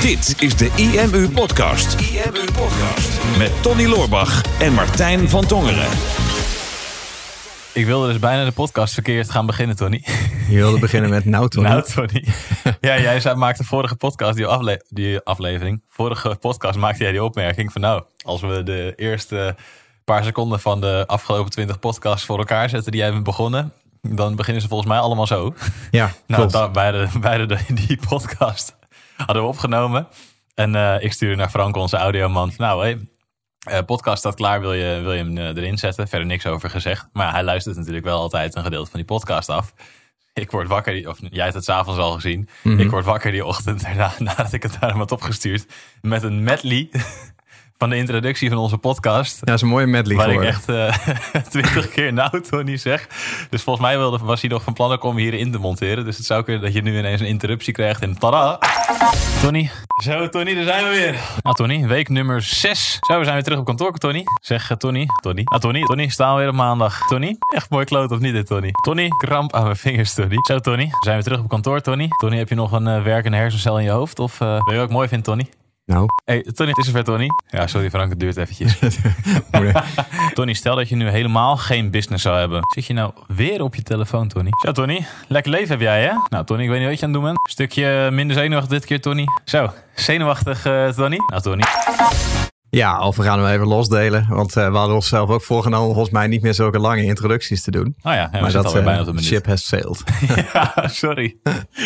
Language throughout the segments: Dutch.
Dit is de IMU Podcast. IMU Podcast. Met Tony Loorbach en Martijn van Tongeren. Ik wilde dus bijna de podcast verkeerd gaan beginnen, Tony. Je wilde beginnen met nou, Tony. Nou, Tony. Ja, jij zei, maakte vorige podcast, die, afle die aflevering, vorige podcast maakte jij die opmerking van nou, als we de eerste paar seconden van de afgelopen twintig podcasts voor elkaar zetten die jij bent begonnen, dan beginnen ze volgens mij allemaal zo. Ja, nou, dan, beide, beide die podcast hadden we opgenomen. En uh, ik stuurde naar Frank, onze audioman. Nou, hey, uh, podcast staat klaar, wil je, wil je hem uh, erin zetten? Verder niks over gezegd. Maar hij luistert natuurlijk wel altijd een gedeelte van die podcast af. Ik word wakker, of jij hebt het s'avonds al gezien. Mm -hmm. Ik word wakker die ochtend daarna, nadat ik het naar hem had opgestuurd. Met een medley van de introductie van onze podcast. Ja, dat is een mooie medley Waar ik echt twintig uh, keer nou Tony zeg. Dus volgens mij wilde, was hij nog van plan om hierin te monteren. Dus het zou kunnen dat je nu ineens een interruptie krijgt en tada. Tony. Zo Tony, daar zijn we weer. Nou Tony, week nummer 6. Zo, we zijn weer terug op kantoor Tony. Zeg uh, Tony. Tony. Nou Tony, Tony, staan we weer op maandag. Tony, echt mooi kloot of niet dit Tony? Tony, kramp aan mijn vingers Tony. Zo Tony, we zijn weer terug op kantoor Tony. Tony, heb je nog een uh, werkende hersencel in je hoofd? Of uh, wil je ook mooi vindt Tony? Nou. Hey, Tony, het is zover, Tony. Ja, sorry Frank, het duurt eventjes. Tony, stel dat je nu helemaal geen business zou hebben. Zit je nou weer op je telefoon, Tony? Zo, Tony. Lekker leven heb jij, hè? Nou, Tony, ik weet niet wat je aan het doen bent. Stukje minder zenuwachtig dit keer, Tony. Zo, zenuwachtig, uh, Tony. Nou, Tony. Ja, of we gaan hem even losdelen. Want uh, we hadden onszelf ook voorgenomen volgens mij niet meer zulke lange introducties te doen. Oh ja, maar dat uh, bijna op de ship has sailed. ja, sorry.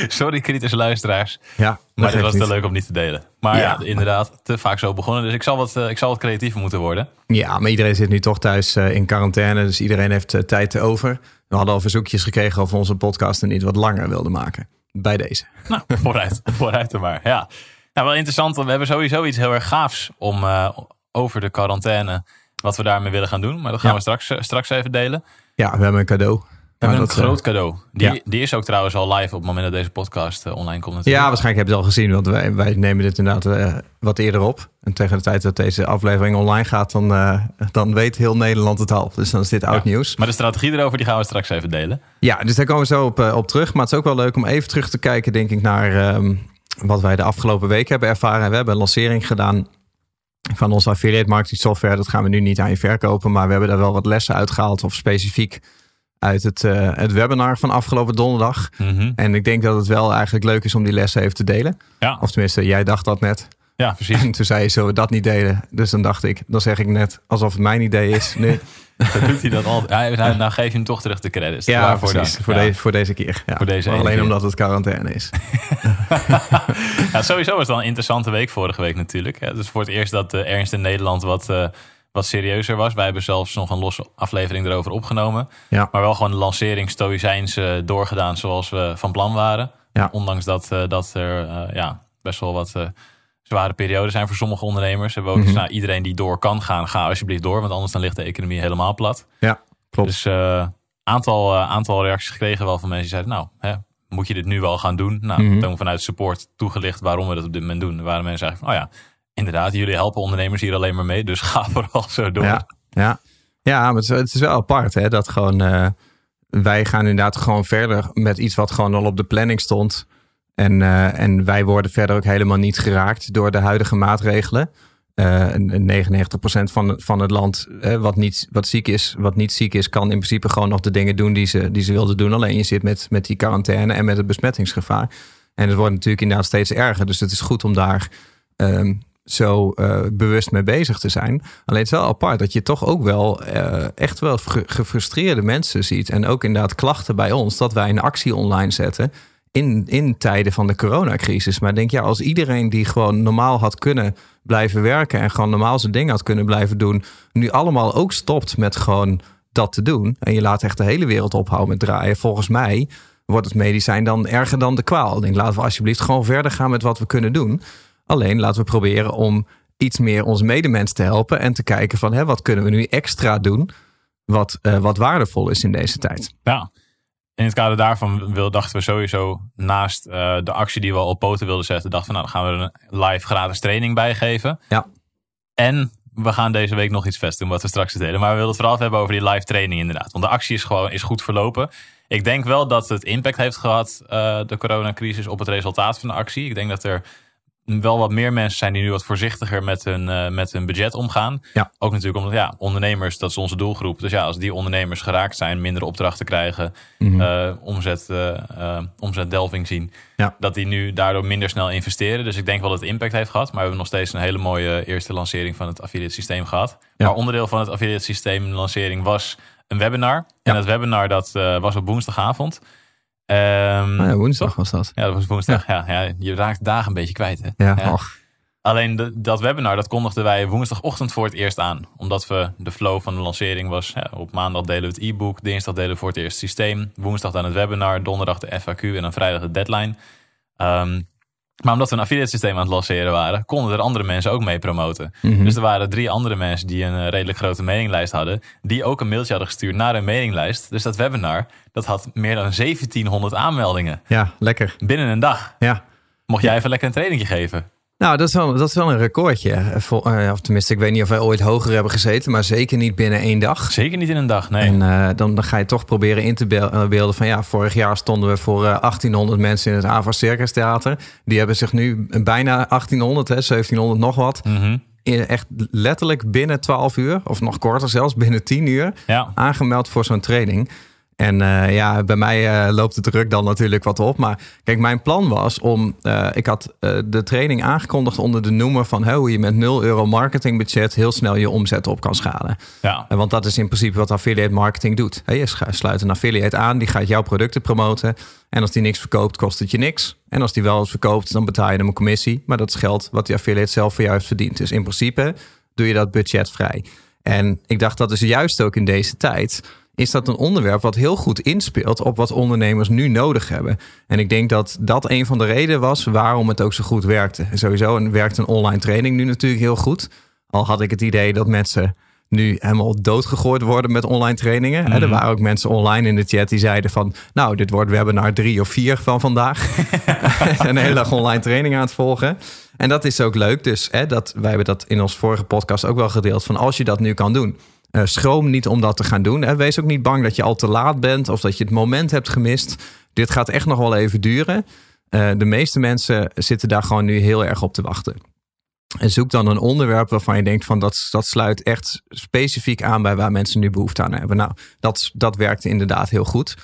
Sorry kritische luisteraars. Ja, maar het was te leuk om niet te delen. Maar ja, ja inderdaad, te vaak zo begonnen. Dus ik zal wat, uh, ik zal wat creatiever moeten worden. Ja, maar iedereen zit nu toch thuis in quarantaine. Dus iedereen heeft tijd over. We hadden al verzoekjes gekregen of we onze podcast niet wat langer wilden maken. Bij deze. Nou, vooruit. vooruit er maar, ja. Nou, wel interessant. We hebben sowieso iets heel erg gaafs om uh, over de quarantaine. Wat we daarmee willen gaan doen. Maar dat gaan ja. we straks, uh, straks even delen. Ja, we hebben een cadeau. We hebben een groot cadeau. Die, ja. die is ook trouwens al live op het moment dat deze podcast uh, online komt. Natuurlijk. Ja, waarschijnlijk heb je het al gezien. Want wij, wij nemen dit inderdaad wat eerder op. En tegen de tijd dat deze aflevering online gaat, dan, dan weet heel Nederland het al. Dus dan is dit oud ja. nieuws. Maar de strategie erover, die gaan we straks even delen. Ja, dus daar komen we zo op, op terug. Maar het is ook wel leuk om even terug te kijken, denk ik, naar... Um, wat wij de afgelopen week hebben ervaren. We hebben een lancering gedaan van onze affiliate marketing software. Dat gaan we nu niet aan je verkopen, maar we hebben daar wel wat lessen uitgehaald. Of specifiek uit het, uh, het webinar van afgelopen donderdag. Mm Mhm. -hmm. En ik denk dat het wel eigenlijk leuk is om die lessen even te delen. Ja. Of tenminste, jij dacht dat net. Ja, precies. En toen zei je, zullen we dat niet delen? Dus dan dacht ik, dan zeg ik net alsof het mijn idee is. Nee. Dan doet hij dat altijd. Nou, nou geef je hem toch terug de credits. Ja, voor, precies. Voor, ja. Deze, voor deze keer. Ja. Voor deze Alleen keer. omdat het quarantaine is. ja, sowieso was het wel een interessante week vorige week natuurlijk. Het is voor het eerst dat de ernst in Nederland wat, uh, wat serieuzer was. Wij hebben zelfs nog een losse aflevering erover opgenomen. Ja. Maar wel gewoon de lancering stoïcijns uh, doorgedaan zoals we van plan waren. Ja. Ondanks dat, uh, dat er ja, best wel wat zware perioden zijn voor sommige ondernemers. Hebben we ook nou, iedereen die door kan gaan, ga alsjeblieft door. Want anders dan ligt de economie helemaal plat. Ja, klopt. Dus uh, aantal, uh, aantal reacties gekregen wel van mensen die zeiden, nou, hè, moet je dit nu wel gaan doen? Nou, Mhm. toen vanuit support toegelicht waarom we dat op dit moment doen. Er waren mensen eigenlijk van, oh ja, inderdaad, jullie helpen ondernemers hier alleen maar mee. Dus ga vooral zo door. Ja, ja. ja maar het is, het is wel apart hè, dat gewoon... Uh, wij gaan inderdaad gewoon verder met iets wat gewoon al op de planning stond... En, uh, en wij worden verder ook helemaal niet geraakt door de huidige maatregelen. Uh, 99% van, van het land uh, wat, niet, wat, ziek is, wat niet ziek is, kan in principe gewoon nog de dingen doen die ze, die ze wilden doen. Alleen je zit met, met die quarantaine en met het besmettingsgevaar. En het wordt natuurlijk inderdaad steeds erger. Dus het is goed om daar um, zo bewust mee bezig te zijn. Alleen het is wel apart dat je toch ook wel echt wel ge gefrustreerde mensen ziet. En ook inderdaad klachten bij ons dat wij een actie online zetten in, in tijden van de coronacrisis. Maar denk, ja, als iedereen die gewoon normaal had kunnen blijven werken en gewoon normaal zijn ding had kunnen blijven doen, nu allemaal ook stopt met gewoon dat te doen. En je laat echt de hele wereld ophouden met draaien. Volgens mij wordt het medicijn dan erger dan de kwaal. Ik denk, laten we alsjeblieft gewoon verder gaan met wat we kunnen doen. Alleen laten we proberen om iets meer onze medemens te helpen en te kijken van hè, wat kunnen we nu extra doen wat, uh, wat waardevol is in deze tijd. Ja, in het kader daarvan wil, dachten we sowieso naast uh, de actie die we al op poten wilden zetten, dachten we nou dan gaan we er een live gratis training bij geven. Ja. En we gaan deze week nog iets vest doen wat we straks delen. Maar we willen het vooral hebben over die live training inderdaad. Want de actie is gewoon is goed verlopen. Ik denk wel dat het impact heeft gehad, uh, de coronacrisis, op het resultaat van de actie. Ik denk dat er wel wat meer mensen zijn die nu wat voorzichtiger met hun, uh, met hun budget omgaan. Ja. Ook natuurlijk omdat ja, ondernemers, dat is onze doelgroep. Dus ja, als die ondernemers geraakt zijn, minder opdrachten krijgen, Mhm. uh, omzet, uh, omzetdelving zien, Ja. dat die nu daardoor minder snel investeren. Dus ik denk wel dat het impact heeft gehad. Maar we hebben nog steeds een hele mooie eerste lancering van het affiliate systeem gehad. Ja. Maar onderdeel van het affiliate systeem lancering was een webinar. En dat webinar dat was op woensdagavond. Ehm, Oh ja, woensdag was dat. ja, dat was woensdag. Ja. Ja, je raakt dagen een beetje kwijt. Hè? Ja, och. Alleen de, dat webinar, dat kondigden wij woensdagochtend voor het eerst aan. Omdat we de flow van de lancering was. Ja, op maandag delen we het e-book. Dinsdag delen we voor het eerst het systeem. Woensdag dan het webinar. Donderdag de FAQ en dan vrijdag de deadline. Ehm, maar omdat we een affiliate systeem aan het lanceren waren, konden er andere mensen ook mee promoten. Mhm. Dus er waren drie andere mensen die een eh, redelijk grote mailinglijst hadden, die ook een mailtje hadden gestuurd naar hun mailinglijst. Dus dat webinar, dat had meer dan 1700 aanmeldingen Ja, lekker. binnen een dag. Ja. Mocht jij even lekker een trainingje geven? Nou, dat is wel, dat is wel een recordje. Vol- eh, Of tenminste, ik weet niet of wij ooit hoger hebben gezeten, maar zeker niet binnen één dag. Zeker niet in een dag, nee. En eh, dan, dan ga je toch proberen in te eh, beelden van ja, vorig jaar stonden we voor eh, 1800 mensen in het Ava Circus Theater. Die hebben zich nu bijna 1800, hè, 1700 nog wat. Mhm. in- Echt letterlijk binnen 12 uur, of nog korter zelfs, binnen 10 uur Ja, aangemeld voor zo'n training. En eh, ja, bij mij eh, loopt de druk dan natuurlijk wat op. Maar kijk, mijn plan was om. eh, ik had de training aangekondigd onder de noemer van hoe je met 0 euro marketingbudget heel snel je omzet op kan schalen. ja. En Want dat is in principe wat affiliate marketing doet. Hè, Je sluit een affiliate aan, die gaat jouw producten promoten. En als die niks verkoopt, kost het je niks. En als die wel eens verkoopt, dan betaal je hem een commissie. Maar dat is geld wat die affiliate zelf voor jou heeft verdiend. Dus in principe doe je dat budgetvrij. En ik dacht dat is juist ook in deze tijd. Is dat een onderwerp wat heel goed inspeelt op wat ondernemers nu nodig hebben? En ik denk dat dat een van de redenen was waarom het ook zo goed werkte. Sowieso en werkt een online training nu natuurlijk heel goed. Al had ik het idee dat mensen nu helemaal doodgegooid worden met online trainingen. En Er Mhm. waren ook mensen online in de chat die zeiden van... nou, dit wordt webinar drie of vier van vandaag. een hele dag online training aan het volgen. En dat is ook leuk. Dus hè, dat, wij hebben dat in ons vorige podcast ook wel gedeeld... van als je dat nu kan doen... eh, schroom niet om dat te gaan doen. Hè. Wees ook niet bang dat je al te laat bent... of dat je het moment hebt gemist. Dit gaat echt nog wel even duren. Eh, de meeste mensen zitten daar gewoon nu heel erg op te wachten. En zoek dan een onderwerp waarvan je denkt van dat, dat sluit echt specifiek aan bij waar mensen nu behoefte aan hebben. Nou, dat, dat werkte inderdaad heel goed.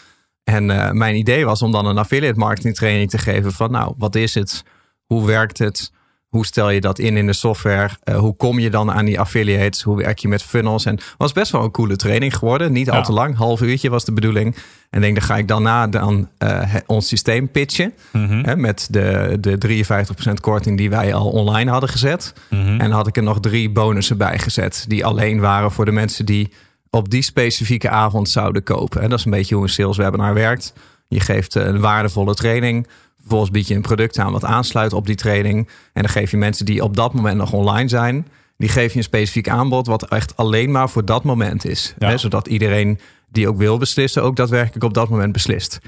En eh, mijn idee was om dan een affiliate marketing training te geven van nou, wat is het? Hoe werkt het? Hoe stel je dat in in de software? Eh, hoe kom je dan aan die affiliates? Hoe werk je met funnels? En het was best wel een coole training geworden. Niet al te lang, half uurtje was de bedoeling. En ik denk, dan ga ik daarna dan eh, ons systeem pitchen. Mhm. Hè, met de, de 53% korting die wij al online hadden gezet. Mhm. En dan had ik er nog drie bonussen bij gezet. Die alleen waren voor de mensen die op die specifieke avond zouden kopen. En dat is een beetje hoe een sales webinar werkt. Je geeft een waardevolle training. Vervolgens bied je een product aan wat aansluit op die training. En dan geef je mensen die op dat moment nog online zijn. Die geef je een specifiek aanbod wat echt alleen maar voor dat moment is. Ja. Hè, zodat iedereen die ook wil beslissen, ook daadwerkelijk op dat moment beslist.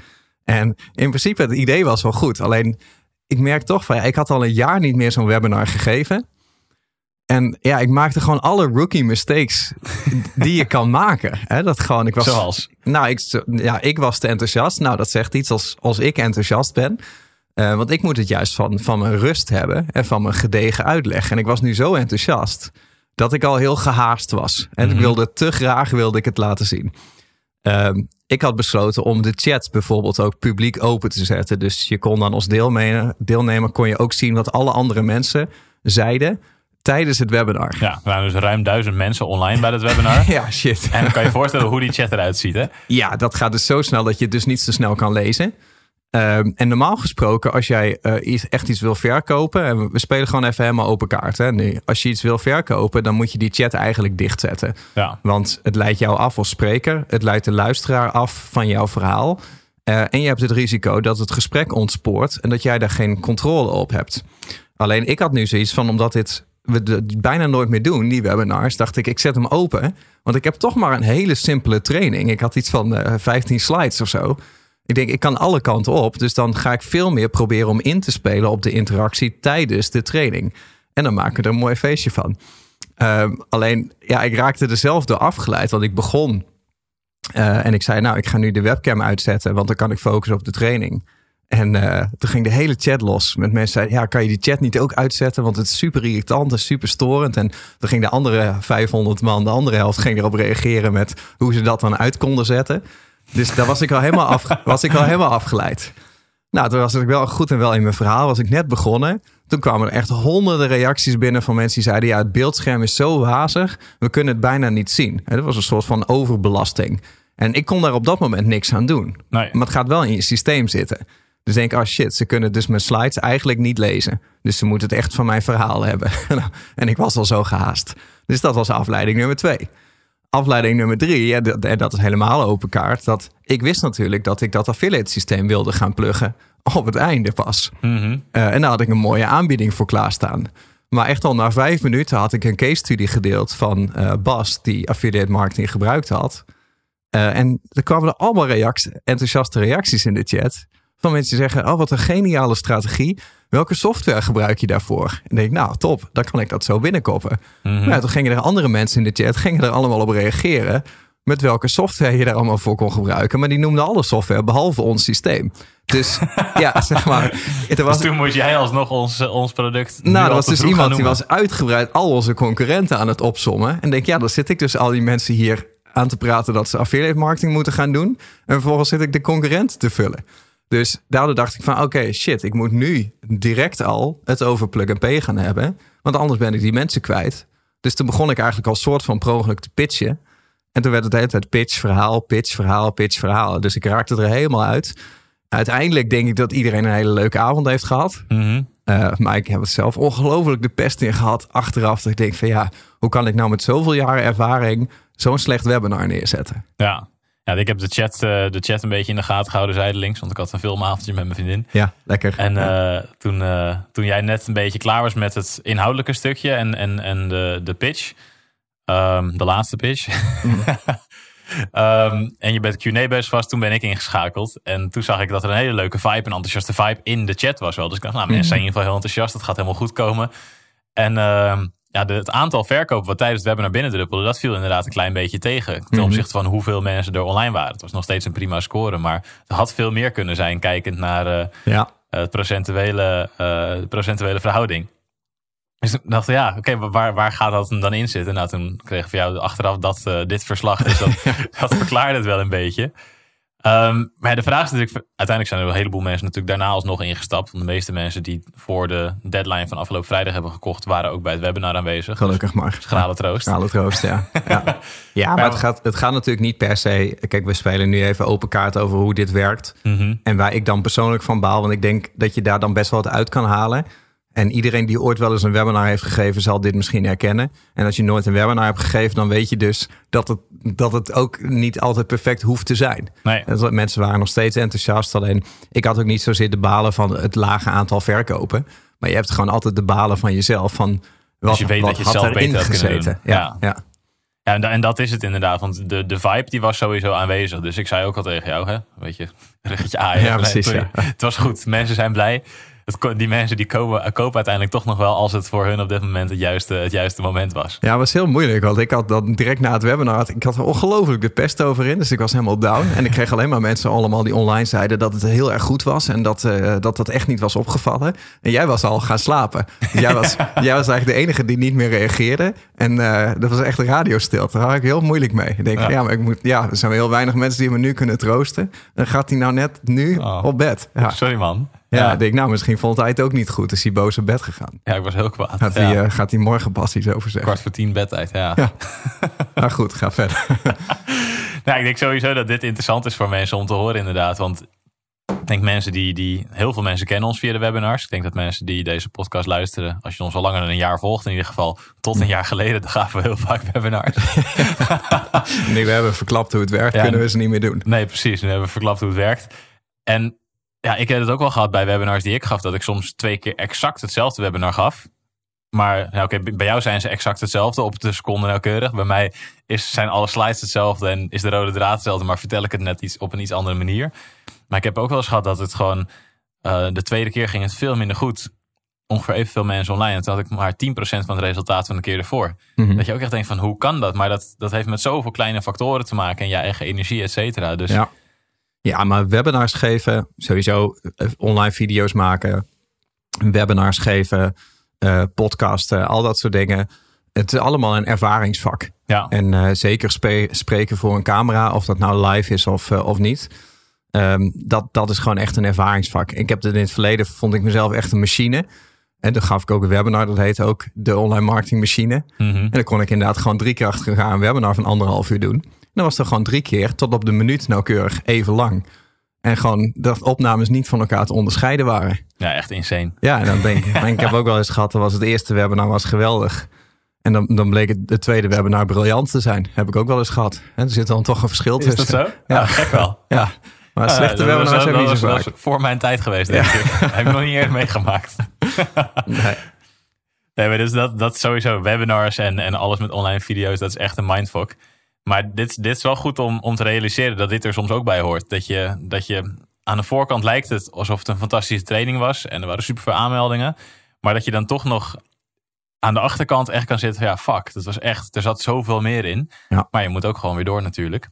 En in principe, het idee was wel goed. Alleen, ik merk toch van, ja, ik had al een jaar niet meer zo'n webinar gegeven. En ja, ik maakte gewoon alle rookie mistakes die je kan maken. Hè, dat gewoon, ik was, Zoals? Nou, ik, ja, ik was te enthousiast. Nou, dat zegt iets als, als ik enthousiast ben. Eh, want ik moet het juist van, van mijn rust hebben en van mijn gedegen uitleg. En ik was nu zo enthousiast dat ik al heel gehaast was. En ik Mhm. wilde te graag wilde ik het laten zien. Ehm, ik had besloten om de chat bijvoorbeeld ook publiek open te zetten. Dus je kon dan als deelnemer, deelnemer kon je ook zien wat alle andere mensen zeiden tijdens het webinar. Ja, er waren dus ruim duizend mensen online bij het webinar. Ja, shit. En dan kan je je voorstellen hoe die chat eruit ziet, hè? Ja, dat gaat dus zo snel dat je het dus niet zo snel kan lezen. Ehm, en normaal gesproken, als jij eh, iets, echt iets wil verkopen, en we- spelen gewoon even helemaal open kaart. Hè, nu. Als je iets wil verkopen, dan moet je die chat eigenlijk dichtzetten. Ja. Want het leidt jou af als spreker, het leidt de luisteraar af van jouw verhaal. Eh, en je hebt het risico dat het gesprek ontspoort en dat jij daar geen controle op hebt. Alleen ik had nu zoiets van, omdat dit we het bijna nooit meer doen, die webinars, dacht ik, ik zet hem open. Want ik heb toch maar een hele simpele training. Ik had iets van eh 15 slides of zo. Ik denk, ik kan alle kanten op. Dus dan ga ik veel meer proberen om in te spelen op de interactie tijdens de training. En dan maken we er een mooi feestje van. Ehm, alleen, ja, ik raakte er zelf door afgeleid. Want ik begon eh, en ik zei, nou, ik ga nu de webcam uitzetten. Want dan kan ik focussen op de training. En uh, toen ging de hele chat los. Met mensen zeiden, ja, kan je die chat niet ook uitzetten? Want het is super irritant en super storend. En toen ging de andere 500 man, de andere helft, ging erop reageren met hoe ze dat dan uit konden zetten. Dus daar was ik al helemaal, af, was ik al helemaal afgeleid. Nou, toen was ik wel goed en wel in mijn verhaal. Was ik net begonnen. Toen kwamen er echt honderden reacties binnen van mensen die zeiden: Ja, het beeldscherm is zo wazig, we kunnen het bijna niet zien. Dat was een soort van overbelasting. En ik kon daar op dat moment niks aan doen. Nee. Maar het gaat wel in je systeem zitten. Dus denk ik, oh shit, ze kunnen dus mijn slides eigenlijk niet lezen. Dus ze moeten het echt van mijn verhaal hebben. en ik was al zo gehaast. Dus dat was afleiding nummer twee. Afleiding nummer drie, en dat is helemaal open kaart. Dat ik wist natuurlijk dat ik dat affiliate systeem wilde gaan pluggen op het einde pas. Mhm. Eh, en daar had ik een mooie aanbieding voor klaarstaan. Maar echt al na vijf minuten had ik een case study gedeeld van uh, Bas, die affiliate marketing gebruikt had. Uh, en er kwamen er allemaal reacties, enthousiaste reacties in de chat. Van mensen die zeggen: Oh, wat een geniale strategie. Welke software gebruik je daarvoor? En denk ik, nou top, dan kan ik dat zo binnenkoppen. Mhm. Nou, toen gingen er andere mensen in de chat gingen er allemaal op reageren. Met welke software je daar allemaal voor kon gebruiken. Maar die noemden alle software behalve ons systeem. Dus ja, zeg maar. Het was, Dus toen moest jij alsnog ons, ons product. nou, al was dus iemand die was uitgebreid al onze concurrenten aan het opsommen. En denk, ja, dan zit ik dus al die mensen hier aan te praten dat ze affiliate marketing moeten gaan doen. En vervolgens zit ik de concurrent te vullen. Dus daardoor dacht ik van, oké, shit, ik moet nu direct al het over plug-and-pay gaan hebben. Want anders ben ik die mensen kwijt. Dus toen begon ik eigenlijk al soort van per te pitchen. En toen werd het de hele tijd pitch, verhaal, pitch, verhaal, pitch, verhaal. Dus ik raakte er helemaal uit. Uiteindelijk denk ik dat iedereen een hele leuke avond heeft gehad. Mhm. Uh, maar ik heb het zelf ongelooflijk de pest in gehad achteraf. Dat ik denk van ja, hoe kan ik nou met zoveel jaren ervaring zo'n slecht webinar neerzetten? Ja. Ja, ik heb de chat, eh, de chat een beetje in de gaten gehouden zijdelings. Want ik had een filmavondje met mijn vriendin. Ja, lekker. En ja. eh, toen, eh, toen jij net een beetje klaar was met het inhoudelijke stukje en, en, en de, de pitch. ehm, de laatste pitch. Ehm, en je het Q&A bezig was, toen ben ik ingeschakeld. En toen zag ik dat er een hele leuke vibe, een enthousiaste vibe in de chat was wel. Dus ik dacht, nou mensen zijn in ieder geval heel enthousiast. Het gaat helemaal goed komen. En ehm, ja, de, het aantal verkopen wat tijdens het webinar binnendruppelde, dat viel inderdaad een klein beetje tegen. Ten opzichte van hoeveel mensen er online waren. Het was nog steeds een prima score, maar het had veel meer kunnen zijn kijkend naar eh, ja. het procentuele, eh, procentuele verhouding. Dus ik dacht, ja, oké, waar, waar gaat dat dan in zitten? Nou, toen kreeg ik van jou achteraf dat, eh, dit verslag. Dus dat, dat verklaarde het wel een beetje. Ehm, maar de vraag is natuurlijk, uiteindelijk zijn er een heleboel mensen natuurlijk daarna alsnog ingestapt. Want de meeste mensen die voor de deadline van afgelopen vrijdag hebben gekocht, waren ook bij het webinar aanwezig. Gelukkig maar. Dus schrale troost. Schrale troost, ja. ja. ja maar het gaat, het gaat natuurlijk niet per se... Kijk, we spelen nu even open kaart over hoe dit werkt. Mhm. En waar ik dan persoonlijk van baal, want ik denk dat je daar dan best wel wat uit kan halen. En iedereen die ooit wel eens een webinar heeft gegeven, zal dit misschien herkennen. En als je nooit een webinar hebt gegeven, dan weet je dus dat het, dat het ook niet altijd perfect hoeft te zijn. Nee. En Mensen waren nog steeds enthousiast. Alleen ik had ook niet zozeer de balen van het lage aantal verkopen. Maar je hebt gewoon altijd de balen van jezelf. Van wat, je weet wat dat je had zelf erin gezeten. Ja, Ja. ja. Ja, en, da- en dat is het inderdaad. Want de, de vibe die was sowieso aanwezig. Dus ik zei ook al tegen jou, hè? Weet je, ruggetje aaien. Ja, precies, ja. Het was goed. Mensen zijn blij. Die mensen die kopen, kopen uiteindelijk toch nog wel als het voor hun op dit moment het juiste, het juiste moment was. Ja, het was heel moeilijk. Want ik had dan direct na het webinar... Had, ik had er ongelooflijk de pest over in. Dus ik was helemaal down. En ik kreeg alleen maar mensen allemaal die online zeiden... dat het heel erg goed was. En dat eh, dat, dat echt niet was opgevallen. En jij was al gaan slapen. Dus jij, was, jij was eigenlijk de enige die niet meer reageerde. En eh, dat was echt radiostilte. Daar had ik heel moeilijk mee. Ik denk, ja. Ja. maar ik moet, ja, er zijn heel weinig mensen die me nu kunnen troosten. Dan gaat hij nou net nu Oh. op bed. Ja. Sorry man. Ja, ik denk, nou, misschien vond hij het ook niet goed. Is hij boos op bed gegaan. ja, ik was heel kwaad. Gaat, hij, eh, gaat hij morgen pas iets over zeggen? Kwart voor tien bedtijd, ja. Ja. Nou goed, ga verder. Nou, ik denk sowieso dat dit interessant is voor mensen om te horen inderdaad. Want ik denk mensen die, die... Heel veel mensen kennen ons via de webinars. Ik denk dat mensen die deze podcast luisteren... Als je ons al langer dan een jaar volgt in ieder geval... Tot een jaar geleden, dan gaven we heel vaak webinars. nu we hebben verklapt hoe het werkt, Ja, kunnen we ze niet meer doen. Nee, precies. Nu hebben we verklapt hoe het werkt. En ja, ik heb het ook wel gehad bij webinars die ik gaf... dat ik soms twee keer exact hetzelfde webinar gaf. Maar nou, oké, bij jou zijn ze exact hetzelfde op de seconde nauwkeurig. Bij mij is, zijn alle slides hetzelfde en is de rode draad hetzelfde... maar vertel ik het net iets op een iets andere manier. Maar ik heb ook wel eens gehad dat het gewoon... eh, de tweede keer ging het veel minder goed. Ongeveer evenveel mensen online. En toen had ik maar 10% van het resultaat van de keer ervoor. Mhm. Dat je ook echt denkt van hoe kan dat? Maar dat, dat heeft met zoveel kleine factoren te maken. En je eigen energie, et cetera. Dus Ja. Ja, maar webinars geven, sowieso eh, online video's maken, webinars geven, uh, podcasten, al dat soort dingen. Het is allemaal een ervaringsvak. Ja. En uh, zeker spe spreken voor een camera, of dat nou live is of, uh, of niet. Um, dat, dat is gewoon echt een ervaringsvak. Ik heb het in het verleden, vond ik mezelf echt een machine. En dan gaf ik ook een webinar, dat heette ook de online marketing machine. Mm -hmm. En dan kon ik inderdaad gewoon drie keer achter elkaar een webinar van anderhalf uur doen. Dan was het gewoon drie keer tot op de minuut nauwkeurig even lang. En gewoon dat opnames niet van elkaar te onderscheiden waren. Ja, echt insane. Ja, en dan denk ik, ik heb ook wel eens gehad, dat was het eerste webinar was geweldig. En dan, dan bleek het de tweede webinar briljant te zijn. Heb ik ook wel eens gehad. En er zit dan toch een verschil tussen. Is dat zo? Ja, ja gek wel. Ja. Maar ja, slechte webinars heb ik niet zo vaak. Voor mijn tijd geweest, denk ja. ik. heb ik nog niet eerder meegemaakt. nee. Nee, maar dus dat, dat sowieso webinars en, en alles met online video's, dat is echt een mindfuck. Maar dit, dit is wel goed om, om te realiseren dat dit er soms ook bij hoort. Dat je, dat je aan de voorkant lijkt het alsof het een fantastische training was. En er waren super veel aanmeldingen. Maar dat je dan toch nog aan de achterkant echt kan zitten. Ja, fuck, dat was echt, er zat zoveel meer in. Ja. Maar je moet ook gewoon weer door natuurlijk.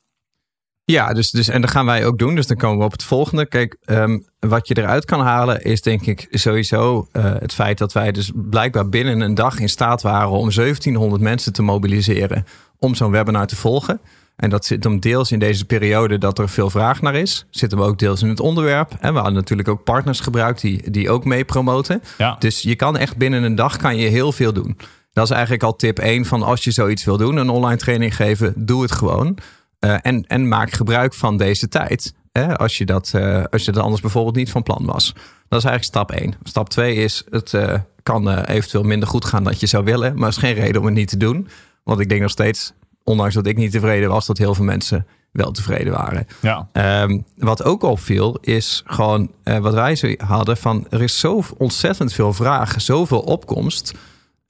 Ja, dus, dus, en dat gaan wij ook doen. Dus dan komen we op het volgende. Kijk, um, wat je eruit kan halen is denk ik sowieso uh, het feit dat wij dus blijkbaar binnen een dag in staat waren om 1700 mensen te mobiliseren om zo'n webinar te volgen. En dat zit hem deels in deze periode dat er veel vraag naar is. Zit hem ook deels in het onderwerp. En we hadden natuurlijk ook partners gebruikt die, die ook mee promoten. Ja. Dus je kan echt binnen een dag kan je heel veel doen. Dat is eigenlijk al tip 1 van als je zoiets wil doen, een online training geven, doe het gewoon. Uh, en, en maak gebruik van deze tijd. Hè, als, je dat, uh, als je dat anders bijvoorbeeld niet van plan was. Dat is eigenlijk stap 1. Stap 2 is, het uh, kan eventueel minder goed gaan dan je zou willen. Maar is geen reden om het niet te doen. Want ik denk nog steeds, ondanks dat ik niet tevreden was, dat heel veel mensen wel tevreden waren. Ja. Um, wat ook opviel, is gewoon uh, wat wij zo hadden van er is zo ontzettend veel vraag, zoveel opkomst.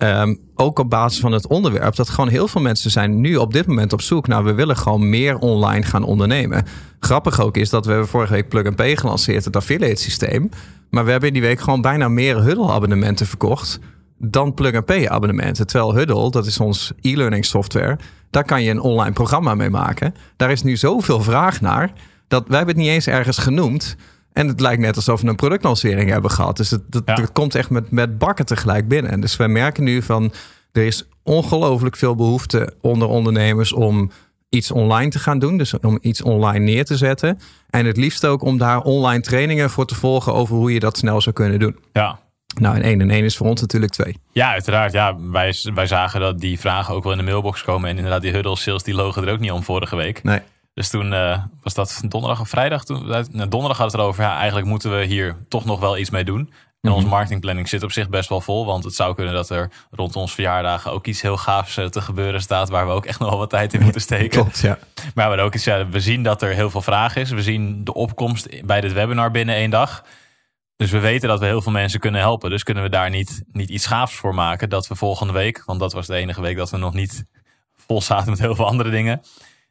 Um, ook op basis van het onderwerp, dat gewoon heel veel mensen zijn nu op dit moment op zoek naar, we willen gewoon meer online gaan ondernemen. Grappig ook is dat we vorige week Plug and Pay gelanceerd, het affiliate systeem. Maar we hebben in die week gewoon bijna meer Huddle abonnementen verkocht dan plug-and-pay abonnementen. Terwijl Huddle, dat is ons e-learning software, daar kan je een online programma mee maken. Daar is nu zoveel vraag naar, dat wij hebben het niet eens ergens genoemd. En het lijkt net alsof we een productlancering hebben gehad. Dus het, Ja. het komt echt met, met bakken tegelijk binnen. En dus we merken nu van, er is ongelooflijk veel behoefte onder ondernemers om iets online te gaan doen. Dus om iets online neer te zetten. En het liefst ook om daar online trainingen voor te volgen over hoe je dat snel zou kunnen doen. Ja. Nou, en één en één is voor ons natuurlijk twee. Ja, uiteraard. Ja, wij, wij zagen dat die vragen ook wel in de mailbox komen. En inderdaad, die huddle sales die logen er ook niet om vorige week. Nee. Dus toen uh, was dat donderdag of vrijdag. Toen, nou, donderdag had het erover. Ja, eigenlijk moeten we hier toch nog wel iets mee doen. En Mhm. onze marketingplanning zit op zich best wel vol. Want het zou kunnen dat er rond ons verjaardagen ook iets heel gaafs uh, te gebeuren staat. Waar we ook echt nog wel wat tijd in moeten steken. Klopt, ja. Maar we, ook iets, ja, we zien dat er heel veel vraag is. We zien de opkomst bij dit webinar binnen één dag. Dus we weten dat we heel veel mensen kunnen helpen. Dus kunnen we daar niet, niet iets gaafs voor maken. Dat we volgende week, want dat was de enige week dat we nog niet vol zaten met heel veel andere dingen.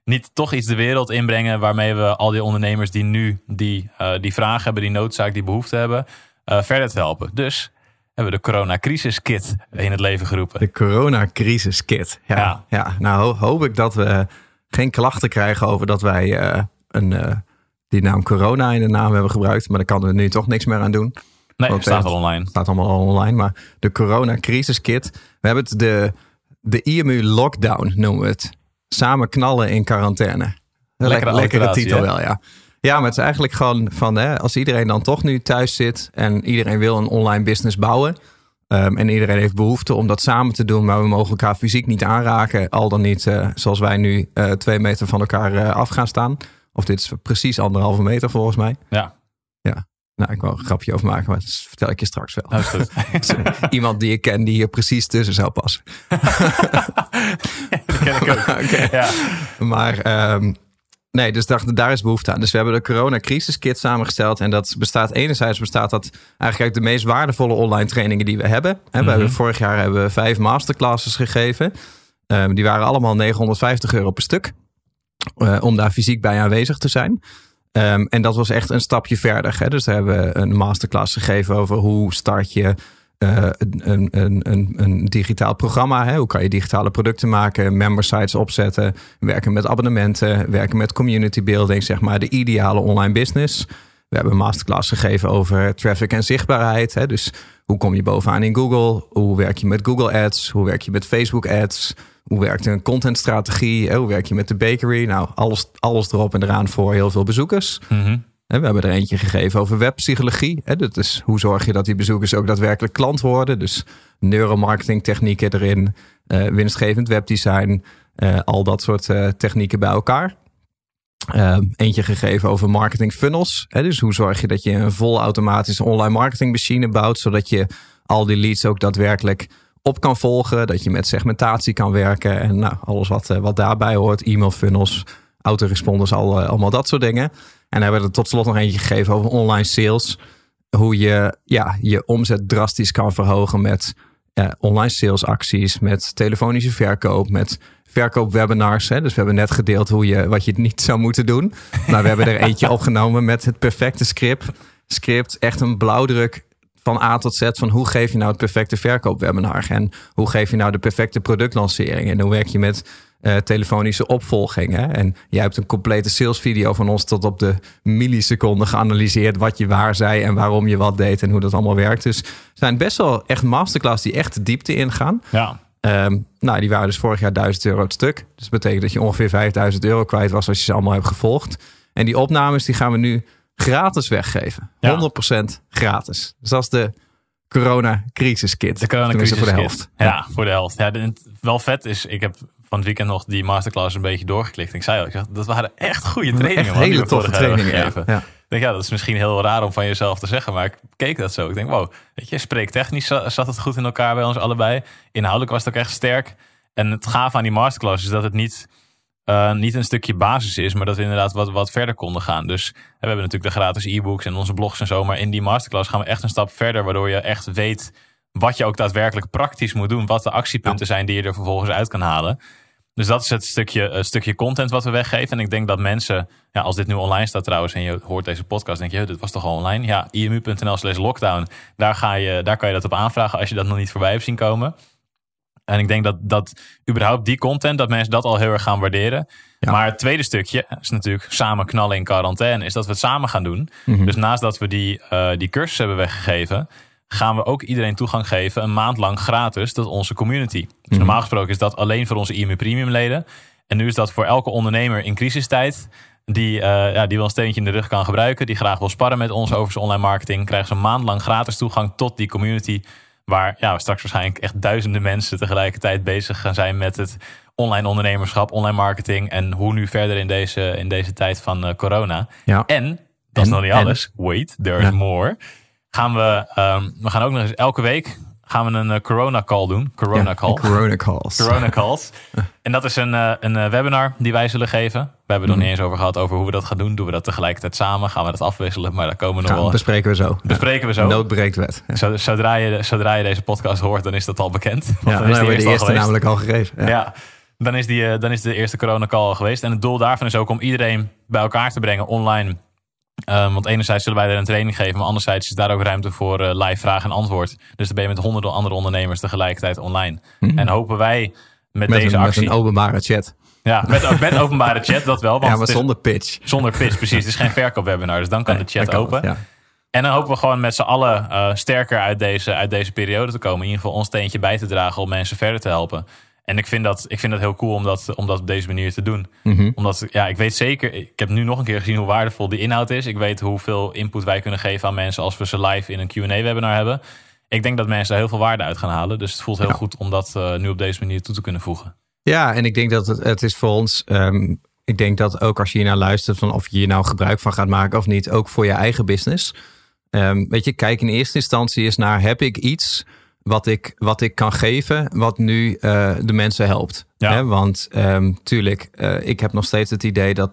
Niet toch iets de wereld inbrengen waarmee we al die ondernemers die nu die, uh, die vraag hebben, die noodzaak, die behoefte hebben, uh, verder te helpen. Dus hebben we de coronacrisis kit in het leven geroepen. De coronacrisis kit. Ja, ja. ja. nou hoop ik dat we geen klachten krijgen over dat wij uh, een die naam corona in de naam hebben gebruikt. Maar daar kan er nu toch niks meer aan doen. Nee, het staat al online. Het staat allemaal al online. Maar de corona crisis kit. We hebben het de, de IMU lockdown noemen we het. Samen knallen in quarantaine. Lekkere, lekkere titel hè? wel, ja. Ja, maar het is eigenlijk gewoon van hè, als iedereen dan toch nu thuis zit en iedereen wil een online business bouwen. Um, en iedereen heeft behoefte om dat samen te doen, maar we mogen elkaar fysiek niet aanraken. Al dan niet uh, zoals wij nu uh, twee meter van elkaar uh, af gaan staan. Of dit is precies anderhalve meter volgens mij. Ja. Nou, ik wil een grapje over maken, maar dat vertel ik je straks wel. Is goed. Iemand die ik ken die hier precies tussen zou passen. dat ken ik ook. okay. ja. Maar um, nee, dus daar, daar is behoefte aan. Dus we hebben de corona-crisis kit samengesteld. En dat bestaat enerzijds bestaat dat eigenlijk uit de meest waardevolle online trainingen die we hebben. Mm -hmm. we hebben vorig jaar hebben we vijf masterclasses gegeven. Um, die waren allemaal 950 euro per stuk. Uh, om daar fysiek bij aanwezig te zijn. Um, en dat was echt een stapje verder. Hè? Dus daar hebben we een masterclass gegeven over hoe start je uh, een, een, een, een, digitaal programma. Hè? Hoe kan je digitale producten maken, member sites opzetten, werken met abonnementen, werken met community building, zeg maar de ideale online business. We hebben een masterclass gegeven over traffic en zichtbaarheid. Hè? Dus hoe kom je bovenaan in Google? Hoe werk je met Google Ads? Hoe werk je met Facebook Ads? Hoe werkt een contentstrategie? Hoe werk je met de bakery? Nou, alles, alles erop en eraan voor heel veel bezoekers. Mhm. We hebben er eentje gegeven over webpsychologie. Dat is hoe zorg je dat die bezoekers ook daadwerkelijk klant worden. Dus neuromarketing technieken erin, uh, winstgevend webdesign, uh, al dat soort uh, technieken bij elkaar. eentje gegeven over marketing funnels. Dus hoe zorg je dat je een volautomatische online marketing machine bouwt, zodat je al die leads ook daadwerkelijk op kan volgen. Dat je met segmentatie kan werken en nou, alles wat, wat daarbij hoort. E-mail funnels, autoresponders, al, allemaal dat soort dingen. En hebben we er tot slot nog eentje gegeven over online sales. Hoe je ja, je omzet drastisch kan verhogen met uh, online salesacties, met telefonische verkoop, met verkoopwebinars. Hè. Dus we hebben net gedeeld hoe je, wat je niet zou moeten doen. Maar we hebben er eentje opgenomen met het perfecte script. Script, echt een blauwdruk van A tot Z van hoe geef je nou het perfecte verkoopwebinar en hoe geef je nou de perfecte productlancering en hoe werk je met uh, telefonische opvolging. Hè? En jij hebt een complete salesvideo van ons tot op de milliseconde geanalyseerd wat je waar zei en waarom je wat deed en hoe dat allemaal werkt. Dus zijn best wel echt masterclass die echt de diepte ingaan. Ja. Um, nou, die waren dus vorig jaar 1000 euro het stuk. Dus dat betekent dat je ongeveer 5000 euro kwijt was als je ze allemaal hebt gevolgd. En die opnames die gaan we nu gratis weggeven. Ja. 100% gratis. Dus dat is de corona crisis kit. De corona crisis voor de helft. Ja, ja, voor de helft. Ja, wel vet is, ik heb van het weekend nog die masterclass een beetje doorgeklikt. Ik zei al, ik zeg, dat waren echt goede trainingen. Echt hele toffe trainingen. Gegeven. Ja. Ik denk, ja, dat is misschien heel raar om van jezelf te zeggen, maar ik keek dat zo. Ik denk, wow, weet je, spreektechnisch zat het goed in elkaar bij ons allebei. Inhoudelijk was het ook echt sterk. En het gaaf aan die masterclass is dat het niet, uh, niet een stukje basis is, maar dat we inderdaad wat, wat verder konden gaan. Dus we hebben natuurlijk de gratis e-books en onze blogs en zo, maar in die masterclass gaan we echt een stap verder, waardoor je echt weet wat je ook daadwerkelijk praktisch moet doen. Wat de actiepunten zijn die je er vervolgens uit kan halen. Dus dat is het stukje, het stukje content wat we weggeven. En ik denk dat mensen, ja, als dit nu online staat trouwens en je hoort deze podcast, denk je, dit was toch al online? Ja, imu.nl slash lockdown. Daar, ga je, daar kan je dat op aanvragen als je dat nog niet voorbij hebt zien komen. En ik denk dat, dat überhaupt die content, dat mensen dat al heel erg gaan waarderen. Maar het tweede stukje is natuurlijk samen knallen in quarantaine, is dat we het samen gaan doen. Mhm. Dus naast dat we die, uh, die cursus hebben weggegeven, gaan we ook iedereen toegang geven, een maand lang gratis, tot onze community. Dus mhm. normaal gesproken is dat alleen voor onze IMU Premium leden. En nu is dat voor elke ondernemer in crisistijd. Die, uh, ja, die wel een steentje in de rug kan gebruiken. Die graag wil sparren met ons over zijn online marketing. Krijgen ze een maand lang gratis toegang tot die community. Waar ja, straks waarschijnlijk echt duizenden mensen tegelijkertijd bezig gaan zijn met het online ondernemerschap, online marketing. En hoe nu verder in deze, in deze tijd van uh, corona. Ja. En, dat is nog niet alles. Wait, there is more gaan we, um, we gaan ook nog eens elke week gaan we een uh, corona call doen. Corona call. Corona calls. Corona calls. en dat is een, uh, een uh, webinar die wij zullen geven. We hebben het nog mhm. niet eens over gehad over hoe we dat gaan doen. Doen we dat tegelijkertijd samen? Gaan we dat afwisselen? Maar daar komen we nog wel. Bespreken we zo. Bespreken we zo. Nood breekt wet. Zodra, je, zodra je deze podcast hoort, dan is dat al bekend. Want ja, dan is die de eerste namelijk al gegeven. Ja. dan, is die, dan is de eerste corona call al geweest. En het doel daarvan is ook om iedereen bij elkaar te brengen online Um, want enerzijds zullen wij er een training geven, maar anderzijds is daar ook ruimte voor uh, live vraag en antwoord. Dus dan ben je met honderden andere ondernemers tegelijkertijd online. Mhm. En hopen wij met, deze actie... Met een openbare chat. Ja, met, met openbare chat, dat wel. Want ja, maar zonder pitch. Zonder pitch, precies. Het is geen verkoopwebinar, dus dan kan de chat open. ja. En dan hopen we gewoon met z'n allen uh, sterker uit deze, uit deze periode te komen. In ieder geval ons steentje bij te dragen om mensen verder te helpen. En ik vind dat, ik vind dat heel cool om dat, om dat op deze manier te doen. Mhm. Omdat, ja, ik weet zeker, ik heb nu nog een keer gezien hoe waardevol die inhoud is. Ik weet hoeveel input wij kunnen geven aan mensen als we ze live in een QA-webinar hebben. Ik denk dat mensen daar heel veel waarde uit gaan halen. Dus het voelt heel goed om dat uh, nu op deze manier toe te kunnen voegen. Ja, en ik denk dat het, het is voor ons. Um, ik denk dat ook als je hier naar luistert, van of je hier nou gebruik van gaat maken of niet, ook voor je eigen business. Um, weet je, kijk in eerste instantie eens naar: heb ik iets wat ik, wat ik kan geven, wat nu uh, de mensen helpt. Ja. Hè? Want um, tuurlijk, uh, ik heb nog steeds het idee dat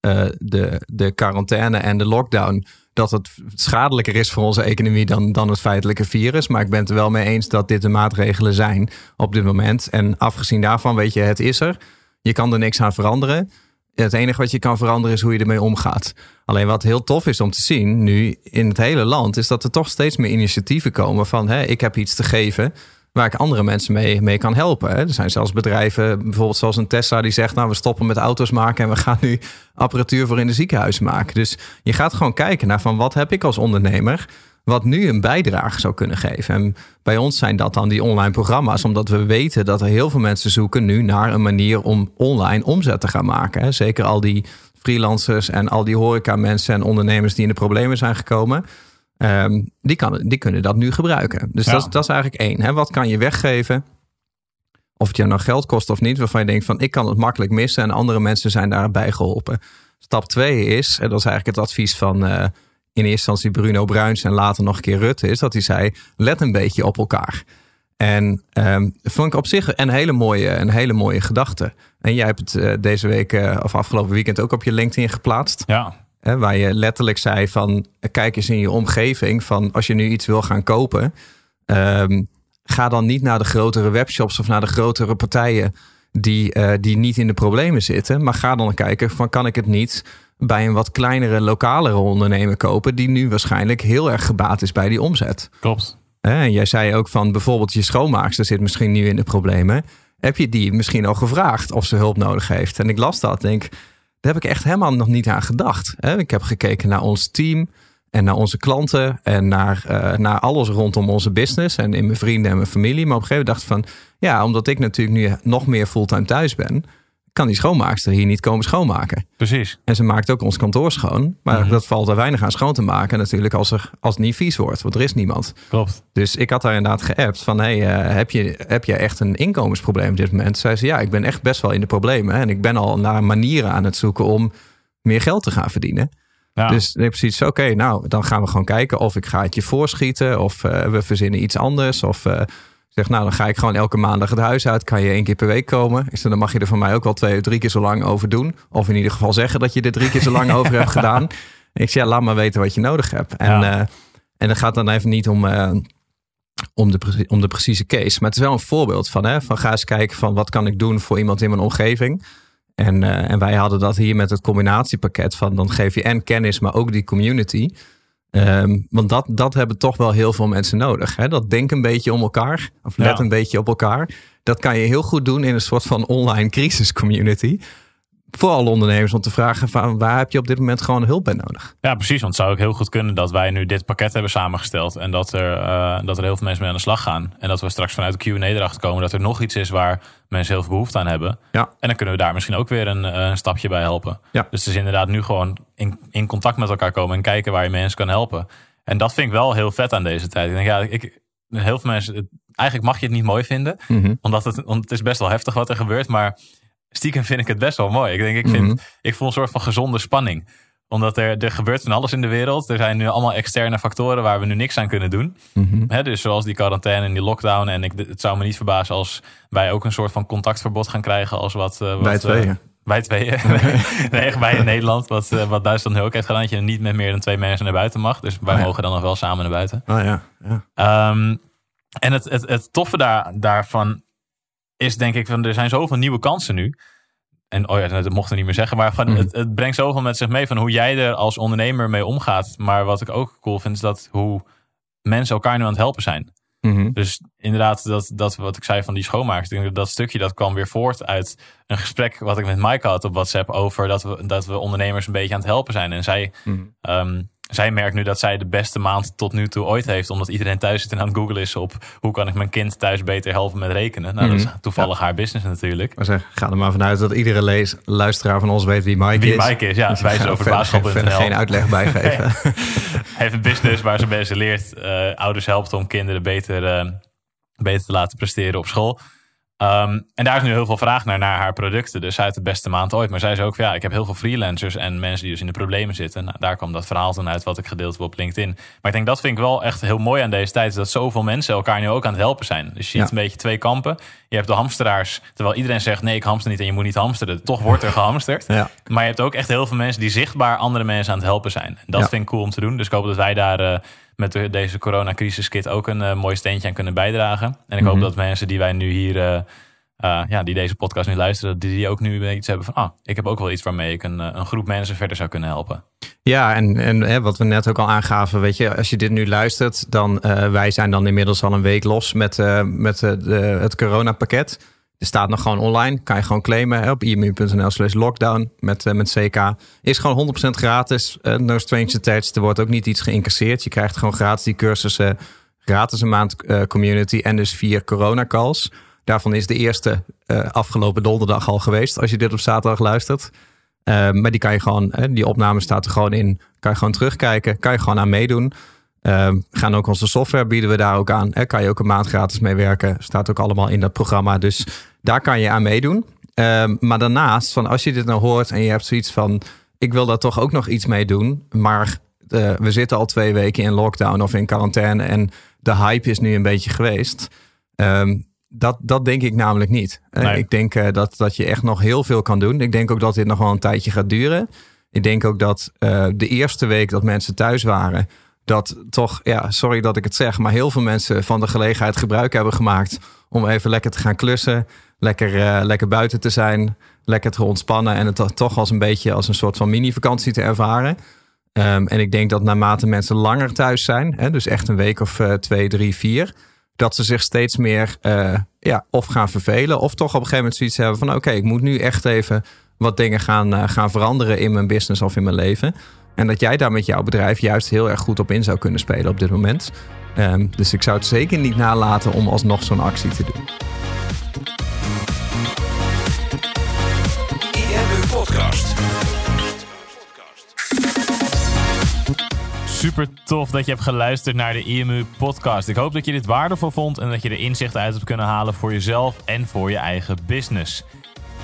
uh, de, de quarantaine en de lockdown, dat het schadelijker is voor onze economie dan, dan het feitelijke virus. Maar ik ben het er wel mee eens dat dit de maatregelen zijn op dit moment. En afgezien daarvan, weet je, het is er. Je kan er niks aan veranderen. Het enige wat je kan veranderen is hoe je ermee omgaat. Alleen wat heel tof is om te zien nu in het hele land, is dat er toch steeds meer initiatieven komen van hè, ik heb iets te geven waar ik andere mensen mee, mee kan helpen. Hè. Er zijn zelfs bedrijven, bijvoorbeeld zoals een Tesla, die zegt: Nou, we stoppen met auto's maken en we gaan nu apparatuur voor in de ziekenhuizen maken. Dus je gaat gewoon kijken naar van wat heb ik als ondernemer wat nu een bijdrage zou kunnen geven. En bij ons zijn dat dan die online programma's, omdat we weten dat er heel veel mensen zoeken nu naar een manier om online omzet te gaan maken. Zeker al die freelancers en al die horeca mensen en ondernemers die in de problemen zijn gekomen. Ehm, die, kan, die kunnen dat nu gebruiken. Dus dat, dat, is eigenlijk één. Hè? Wat kan je weggeven? Of het je nou geld kost of niet, waarvan je denkt van ik kan het makkelijk missen en andere mensen zijn daarbij geholpen. Stap twee is, en dat is eigenlijk het advies van uh, in eerste instantie Bruno Bruins en later nog een keer Rutte, is dat hij zei: let een beetje op elkaar. En um, vond ik op zich een hele mooie, een hele mooie gedachte. En jij hebt het uh, deze week uh, of afgelopen weekend ook op je LinkedIn geplaatst. Ja. Hè, waar je letterlijk zei van kijk eens in je omgeving van als je nu iets wil gaan kopen. Um, ga dan niet naar de grotere webshops of naar de grotere partijen die, uh, die niet in de problemen zitten. Maar ga dan kijken van kan ik het niet bij een wat kleinere, lokalere ondernemer kopen. Die nu waarschijnlijk heel erg gebaat is bij die omzet. Klopt. En jij zei ook van bijvoorbeeld je schoonmaakster zit misschien nu in de problemen. Heb je die misschien al gevraagd of ze hulp nodig heeft? En ik las dat, denk daar heb ik echt helemaal nog niet aan gedacht. Ik heb gekeken naar ons team en naar onze klanten en naar, uh, naar alles rondom onze business en in mijn vrienden en mijn familie. Maar op een gegeven moment dacht ik van, ja, omdat ik natuurlijk nu nog meer fulltime thuis ben, kan die schoonmaakster hier niet komen schoonmaken. Precies. En ze maakt ook ons kantoor schoon. Maar mm -hmm. dat valt er weinig aan schoon te maken natuurlijk als, er, als het niet vies wordt. Want er is niemand. Klopt. Dus ik had daar inderdaad geappt van... Hey, uh, heb, je, heb je echt een inkomensprobleem op dit moment? Zei ja, ik ben echt best wel in de problemen. En ik ben al naar manieren aan het zoeken om meer geld te gaan verdienen. Ja. Dus ik heb zoiets oké, okay, nou, dan gaan we gewoon kijken of ik ga het je voorschieten. Of uh, we verzinnen iets anders. Of... Uh, zeg, nou, dan ga ik gewoon elke maandag het huis uit. Kan je één keer per week komen? Ik zeg, dan mag je er van mij ook wel twee of drie keer zo lang over doen. Of in ieder geval zeggen dat je er drie keer zo lang over hebt gedaan. Ik zeg, ja, laat maar weten wat je nodig hebt. En, ja. uh, en dat gaat dan even niet om, uh, om, de, om de precieze case. Maar het is wel een voorbeeld van, hè, van ga eens kijken van wat kan ik doen voor iemand in mijn omgeving. En, uh, en wij hadden dat hier met het combinatiepakket van dan geef je en kennis, maar ook die community. Um, want dat, dat hebben toch wel heel veel mensen nodig. Hè? Dat denk een beetje om elkaar, of let ja. een beetje op elkaar. Dat kan je heel goed doen in een soort van online crisis community. Voor alle ondernemers om te vragen van waar heb je op dit moment gewoon hulp bij nodig? Ja, precies. Want het zou ook heel goed kunnen dat wij nu dit pakket hebben samengesteld. En dat er, uh, dat er heel veel mensen mee aan de slag gaan. En dat we straks vanuit de Q&A erachter komen dat er nog iets is waar mensen heel veel behoefte aan hebben. Ja. En dan kunnen we daar misschien ook weer een, een stapje bij helpen. Ja. Dus het is inderdaad nu gewoon in, in contact met elkaar komen en kijken waar je mensen kan helpen. En dat vind ik wel heel vet aan deze tijd. Ik denk, ja, ik, heel veel mensen, eigenlijk mag je het niet mooi vinden. Mm -hmm. Omdat het, want het is best wel heftig wat er gebeurt. Maar stiekem vind ik het best wel mooi. Ik denk, ik, vind, Mm -hmm. ik voel een soort van gezonde spanning. Omdat er, er gebeurt van alles in de wereld. Er zijn nu allemaal externe factoren waar we nu niks aan kunnen doen. Mm -hmm. He, dus zoals die quarantaine en die lockdown. En ik, het zou me niet verbazen als wij ook een soort van contactverbod gaan krijgen. Als wat, uh, wat wij tweeën. Uh, wij tweeën. nee, wij in Nederland. Wat, uh, wat Duitsland nu ook heeft gedaan. Dat je niet met meer dan twee mensen naar buiten mag. Dus wij Oh ja. mogen dan nog wel samen naar buiten. Oh ja, ja. Um, en het, het, het toffe daar, daarvan is denk ik, van, er zijn zoveel nieuwe kansen nu. En oh ja, dat mocht ik niet meer zeggen. Maar van, Mhm. het, het brengt zoveel met zich mee van hoe jij er als ondernemer mee omgaat. Maar wat ik ook cool vind, is dat hoe mensen elkaar nu aan het helpen zijn. Mhm. Dus inderdaad, dat, dat wat ik zei van die schoonmakers. dat stukje dat kwam weer voort uit een gesprek wat ik met Mike had op WhatsApp. Over dat we, dat we ondernemers een beetje aan het helpen zijn. En zij, Mhm. ehm, zij merkt nu dat zij de beste maand tot nu toe ooit heeft. Omdat iedereen thuis zit en aan het googlen is op hoe kan ik mijn kind thuis beter helpen met rekenen. Nou, dat is Mhm. toevallig haar business natuurlijk. Maar zeg, ga er maar vanuit dat iedere lees, luisteraar van ons weet wie Mike Wie is. Mike is, ja. Dus Wij ik zijn over verder basisschool.nl. geen uitleg bijgeven. heeft een business waar ze mensen leert, uh, ouders helpt om kinderen beter, uh, beter te laten presteren op school. Um, en daar is nu heel veel vraag naar, naar haar producten. Dus zij heeft de beste maand ooit. Maar zij zei ook ja, ik heb heel veel freelancers en mensen die dus in de problemen zitten. Nou, daar kwam dat verhaal dan uit wat ik gedeeld heb op LinkedIn. Maar ik denk dat vind ik wel echt heel mooi aan deze tijd. Dat zoveel mensen elkaar nu ook aan het helpen zijn. Dus je ziet Ja. een beetje twee kampen. Je hebt de hamsteraars. Terwijl iedereen zegt nee, ik hamster niet en je moet niet hamsteren. Toch wordt er gehamsterd. Ja. Maar je hebt ook echt heel veel mensen die zichtbaar andere mensen aan het helpen zijn. En dat Ja. vind ik cool om te doen. Dus ik hoop dat wij daar uh, met de, deze coronacrisis kit ook een uh, mooi steentje aan kunnen bijdragen. En ik hoop Mhm. dat mensen die wij nu hier uh, eh, ja, die deze podcast nu luisteren, die, die ook nu iets hebben van, ah, ik heb ook wel iets waarmee ik een, een groep mensen verder zou kunnen helpen. Ja, en, en hè, wat we net ook al aangaven, weet je, als je dit nu luistert, dan wij zijn dan inmiddels al een week los met, met de, het coronapakket. Staat nog gewoon online, kan je gewoon claimen hè, op imu.nl slash lockdown met, met CK. Is gewoon 100% gratis, no strings attached. Er wordt ook niet iets geïncasseerd. Je krijgt gewoon gratis die cursussen, gratis een maand community en dus vier corona calls. Daarvan is de eerste afgelopen donderdag al geweest, als je dit op zaterdag luistert. Maar die kan je gewoon, die opname staat er gewoon in. Kan je gewoon terugkijken, kan je gewoon aan meedoen. Uh, gaan ook onze software bieden we daar ook aan. Hè? Kan je ook een maand gratis mee werken. Staat ook allemaal in dat programma. Dus daar kan je aan meedoen. Uh, maar daarnaast, van als je dit nou hoort en je hebt zoiets van: ik wil daar toch ook nog iets mee doen. Maar uh, we zitten al twee weken in lockdown of in quarantaine. En de hype is nu een beetje geweest. Um, dat, dat denk ik namelijk niet. Nee. Ik denk uh, dat, dat je echt nog heel veel kan doen. Ik denk ook dat dit nog wel een tijdje gaat duren. Ik denk ook dat uh, de eerste week dat mensen thuis waren, dat toch, ja, sorry dat ik het zeg, maar heel veel mensen van de gelegenheid gebruik hebben gemaakt om even lekker te gaan klussen, lekker, uh, lekker buiten te zijn, lekker te ontspannen en het toch als een beetje als een soort van mini-vakantie te ervaren. Um, en ik denk dat naarmate mensen langer thuis zijn, hè, dus echt een week of twee, drie, vier dat ze zich steeds meer uh, ja, of gaan vervelen. Of toch op een gegeven moment zoiets hebben van oké, ik moet nu echt even wat dingen gaan, gaan veranderen in mijn business of in mijn leven. En dat jij daar met jouw bedrijf juist heel erg goed op in zou kunnen spelen op dit moment. Um, dus ik zou het zeker niet nalaten om alsnog zo'n actie te doen. Podcast. Super tof dat je hebt geluisterd naar de IMU podcast. Ik hoop dat je dit waardevol vond en dat je er inzicht uit hebt kunnen halen voor jezelf en voor je eigen business.